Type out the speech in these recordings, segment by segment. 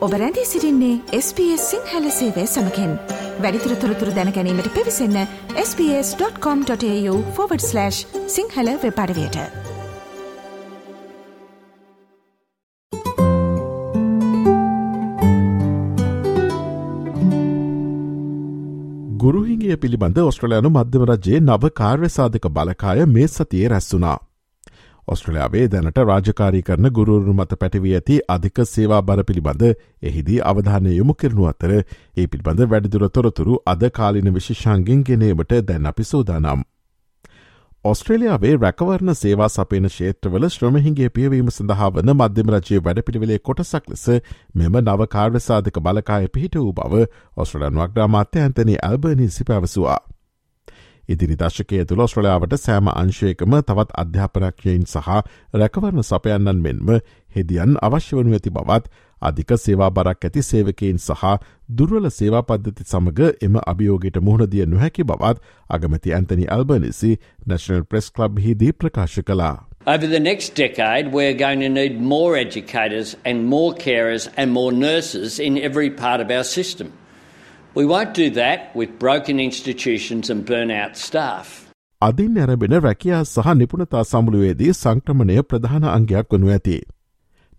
ඔබ රැඳී සිරින්නේ SBS සිංහල සේවය සමකෙන් වැඩිතුර තොරතුර දැනැනීමට පිවිසන්න ps.com.ta/ සිංහල වෙපඩවයට ගුරුහිගේ පිළිබඳ ඔස්ට්‍රලයානු මධ්‍යම රජයේ නව කාර්යසාධක බලකාය මේ සතියේ රැස්සුනා. ඔස්ට්‍රලයාාවේ දැනට රාජකාරී කරන ගුරුරු මත පැටිවී ඇති අධික සේවා බර පිළිබඳ එහිදී අවධානය යොමු කරනු අතර ඒ පිළිබඳ වැඩිදුර තොරතුරු අද කාලින විශෂංගෙන් ගෙනීමට දැන් අපි සෝදානම්. ඔස්ට්‍රේලියාවේ රැකවරණ සේවා සපේන ශේත්‍රවල ශ්‍රමහිගේ පියවීම සඳහා වන මධ්‍යම රජයේ වැඩපිළිවෙලේ කොටසක් ලෙස මෙම නවකාර්යසාධක බලකාය පිහිට වූ බව ඔස්ට්‍රලන් වක්්‍රාමාත්‍ය ඇන්තනි ඇල්බනිසි පැවසවා. ඉදිරි දශකය තුළ ස්ට්‍රලයාාවට සෑම අංශයකම තවත් අධ්‍යාපනක්යයින් සහ රැකවරණ සපයන්නන් මෙන්ම හෙදියන් අවශ්‍ය වනු ඇති බවත් අධික සේවා බරක් ඇති සේවකයින් සහ දුර්වල සේවා පද්ධති සමඟ එම අභියෝගයට මුහුණදිය නොහැකි බවත් අගමති Anthony Albanese National Press Club හිදී ප්‍රකාශ කලා. Over the next decade, we're going to need more educators and more carers and more nurses in every part of our system. අදින් ඇරබෙන රැකයා සහ නිපුණතා සමුළුවේදී සංක්‍රමණය ප්‍රධාන අංගයක් වනු ඇති.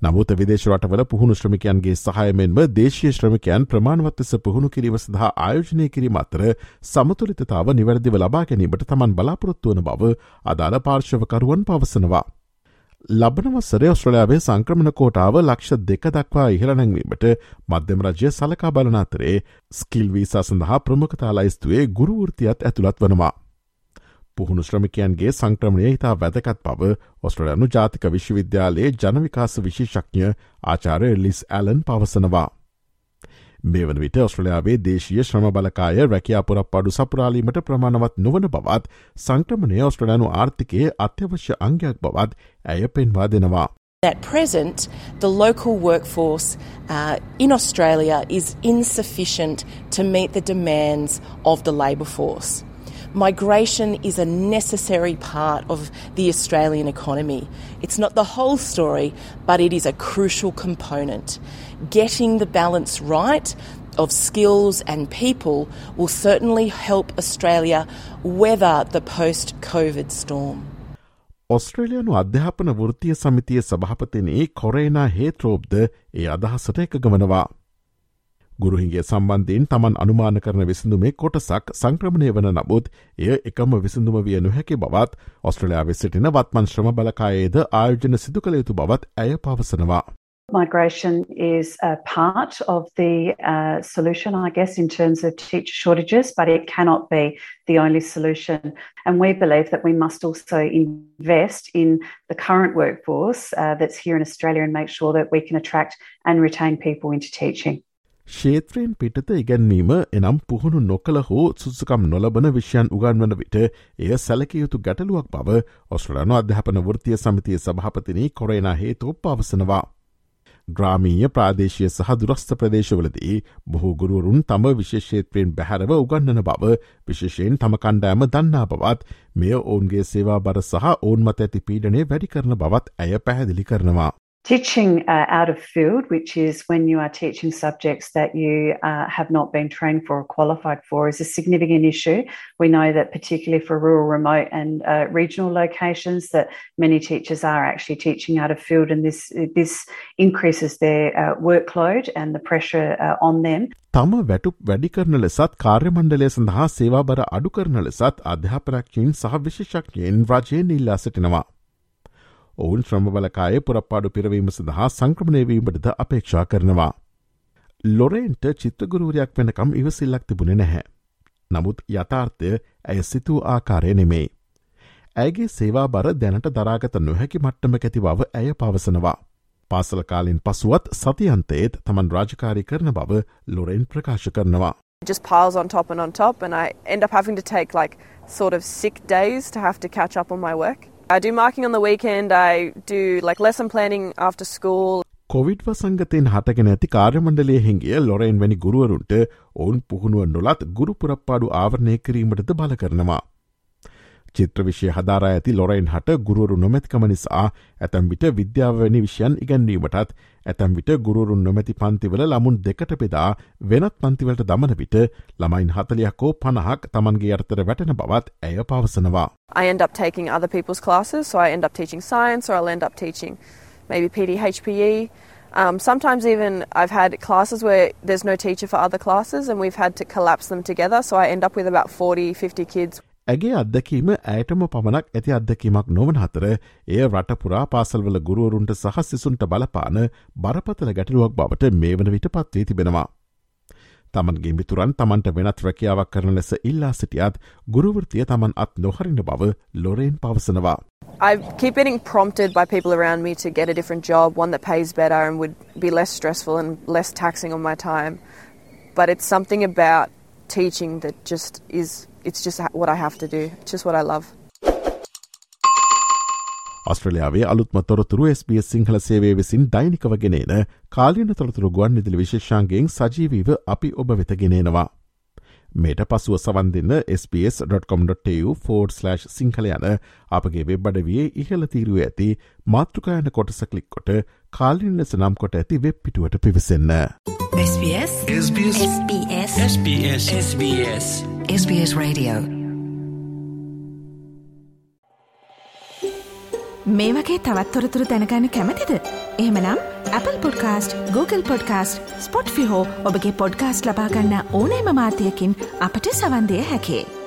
නමුත විදේශ රටවල පුහුණු ශ්‍රමිකයන්ගේ සහයමෙන්ම දේශය ශ්‍රමිකයන් ප්‍රමාණවත්වස පුහුණු කිරීම සඳහා ආයෝජනය කිරීම අතර සමතුලිතතාව නිවැරදිව ලබා ගැනීමට තමන් බලාපොරොත්තු වන බව අදාළ පාර්ශවකරුවන් පවසනවා. ලබන වසරේ ඔස්ට්‍රලයාාවේ සංක්‍රමණ කෝටාව ලක්ෂ දෙක දක්වා ඉහළනැංවීමට මධ්‍යම රජය සලකා බලන අතරේ ස්කිල් වීසා සඳහා ප්‍රමුඛතා ලයිස්තුවේ ගුරුවෘතියත් ඇතුළත් වනවා. පුහුණු ශ්‍රමිකයන්ගේ සංක්‍රමණය ඉතා වැදකත් බව ඔස්ට්‍රලයනු ජාතික විශ්වවිද්‍යාලයේ ජනවිකාස විශේෂඥ ආචාරය ලිස් ඇලන් පවසනවා. මේ වන විට ඔස්ට්‍රලයාාවේ දේශීය ශ්‍රම බලකාය රැකයාපුරක් පඩු සපුරාලීමට ප්‍රමාණවත් නොවන බවත් සංක්‍රමණය ඔස්ට්‍රලයානු ආර්ථිකයේ අත්‍යවශ්‍ය අංගයක් බවත් ඇය පෙන්වා දෙනවා. At present, the local workforce uh, in Australia is insufficient to meet the demands of the labour force. Migration is a necessary part of the Australian economy. It's not the whole story, but it is a crucial component. Getting the balance right of skills and people will certainly help Australia weather the post COVID storm. ඔස්ට්‍රේලියනු අධ්‍යාපන වෘතිය සමිතිය සභහපතිනේ කොරේනා හේත්‍රෝබ්ද ඒ අදහසට එක ගමනවා. ගුරුහිගේ සම්බන්ධයෙන් තමන් අනුමාන කරන විසිඳුමේ කොටසක් සංක්‍රමණය වන නමුත් එය එකම විසිඳුම විය නොහැකි බවත් ඔස්ට්‍රලයාාව සිටින වත්මන් ශ්‍රම බලකායේද ආයෝජන සිදු කළ යුතු බවත් ඇය පවසනවා. Migration is a part of the uh, solution, I guess, in terms of teacher shortages, but it cannot be the only solution. And we believe that we must also invest in the current workforce uh, that's here in Australia and make sure that we can attract and retain people into teaching. ක්ෂේත්‍රයෙන් පිටත ඉගැන්වීම එනම් පුහුණු නොකළ හෝ සුසකම් නොලබන විෂයන් උගන්වන විට එය සැලකයුතු ගැටලුවක් බව ඔස්ට්‍රලනු අධ්‍යාපන වෘතිය සමිතිය සභහපතිනී කොරේන හේතු පවසනවා. ග්‍රාමීය ප්‍රාදේශය සහ දුරස්ථ ප්‍රදේශවලදී බොහෝ ගුරුවරුන් තම විශේෂේත්‍රයෙන් බැහැරව උගන්නන බව විශේෂයෙන් තම කණ්ඩෑම දන්නා බවත් මෙය ඔවුන්ගේ සේවා බර සහ ඔවුන් මත ඇති පීඩනේ වැඩි කරන බවත් ඇය පැහැදිලි කරනවා. Teaching uh, out of field, which is when you are teaching subjects that you uh, have not been trained for or qualified for, is a significant issue. We know that particularly for rural, remote, and uh, regional locations, that many teachers are actually teaching out of field, and this this increases their uh, workload and the pressure uh, on them. තම වැටුප් වැඩි කරන ලෙසත් කාර්යමණ්ඩලය සඳහා සේවා බර අඩු කරන ලෙසත් අධ්‍යාපනක්කින් සහ විශේෂක්යෙන් රජයෙන් ඉල්ලා සිටිනවා. ඔවුන් ශ්‍රමබලකාය පුරප්පාඩු පිරවීම සඳහා සංක්‍රමණයවීමටද අපේක්ෂා කරනවා. ලොරේන්ට චිත්තගුරුවරයක් වෙනකම් ඉවසිල්ලක් තිබුණ නැහැ. නමුත් යථාර්ථය ඇය සිතූ ආකාරය නෙමෙයි. ඇගේ සේවා බර දැනට දරාගත නොහැකි මට්ටම ඇති බව ඇය පවසනවා. පාසල කාලින් පසුවත් සතියන්තයේත් තමන් රාජකාරී කරන බව ලොරෙන් ප්‍රකාශ කරනවා. just piles on top and on top and I end up having to take like sort of sick days to have to catch up on my work. I do marking on the weekend, I do like lesson planning after school. Covid වසංගතයෙන් හටගෙන ඇති කාර්යමණ්ඩලය හිංගිය ලොරයින් වැනි ගුරුවරුන්ට ඔවුන් පුහුණුව නොලත් ගුරු පුරප්පාඩු ආවරණය කිරීමටද බල කරනවා. චිත්‍රවිෂය හදාරා ඇති ලොරයින් හට ගුරුවරු නොමැතිකම නිසා ඇතැම් විට විද්‍යාවනි විෂයන් ඉගැන්වීමටත් ඇතැම් විට ගුරුරුන් නොමැති පන්තිවල ළමුන් දෙකට පෙදා වෙනත් පන්තිවලට දමන විට ළමයින් හතලියක්කෝ පණහක් තමන්ගේ අර්තර වැටෙන බවත් ඇය පවසනවා. I end up taking other people's classes, so I end up teaching science or I'll end up teaching maybe PDHPE. Um, sometimes even I've had classes where there's no teacher for other classes and we've had to collapse them together, so I end up with about 40, 50 kids. ඇගේ අත්දැකීම ඇයටම පමණක් ඇති අත්දැකීමක් නොවන අතර එය රටපුරා පාසල්වල ගුරුවරුන්ට සහ සිසුන්ට බලපාන බරපතල ගැටලුවක් බවට මේ වන විට පත්වී තිබෙනවා. තමන්ගේ මිතුරන් තමන්ට වෙනත් රැකියාවක් කරන ලෙස ඉල්ලා සිටියත් ගුරුවෘතිය තමන් අත් නොහරින බව ලොරෙන් පවසනවා. I keep getting prompted by people around me to get a different job, one that pays better and would be less stressful and less taxing on my time. But it's something about teaching that just is, it's just what I have to do. It's just what I love. ඔස්ට්‍රලියාවේ අලුත්ම තොරතුරු SBS Sinhala සේවේ විසින් දෛනිකව ගෙනන කාලින තොරතුරු ගුවන් නිදිලි විශේෂාන්ගෙන් සජීවීව අපි ඔබ වෙතගෙනනවා. මේට පසුව සවන් දෙන්න SBS.com.tu සිංහල යන අපගේ වෙබ් අඩවියේ ඉහල තීරුව ඇති මාතෘකායන කොටස කලික් කොට කාලින් ලෙස නම් කොට ඇති වෙබ් පිටුවට පිවිසන්න. SBS SBS SBS SBS SBS SBS Radio මේ වගේ තවත්තොරතුරු දැනගන්න කැමතිද. එහමනම් Apple podcast Google podcast Spotify ඔබගේ පොඩ්කාස්ට ලබාගන්න ඕනෑම මාතයකින් අපට සවන්දය හැකේ.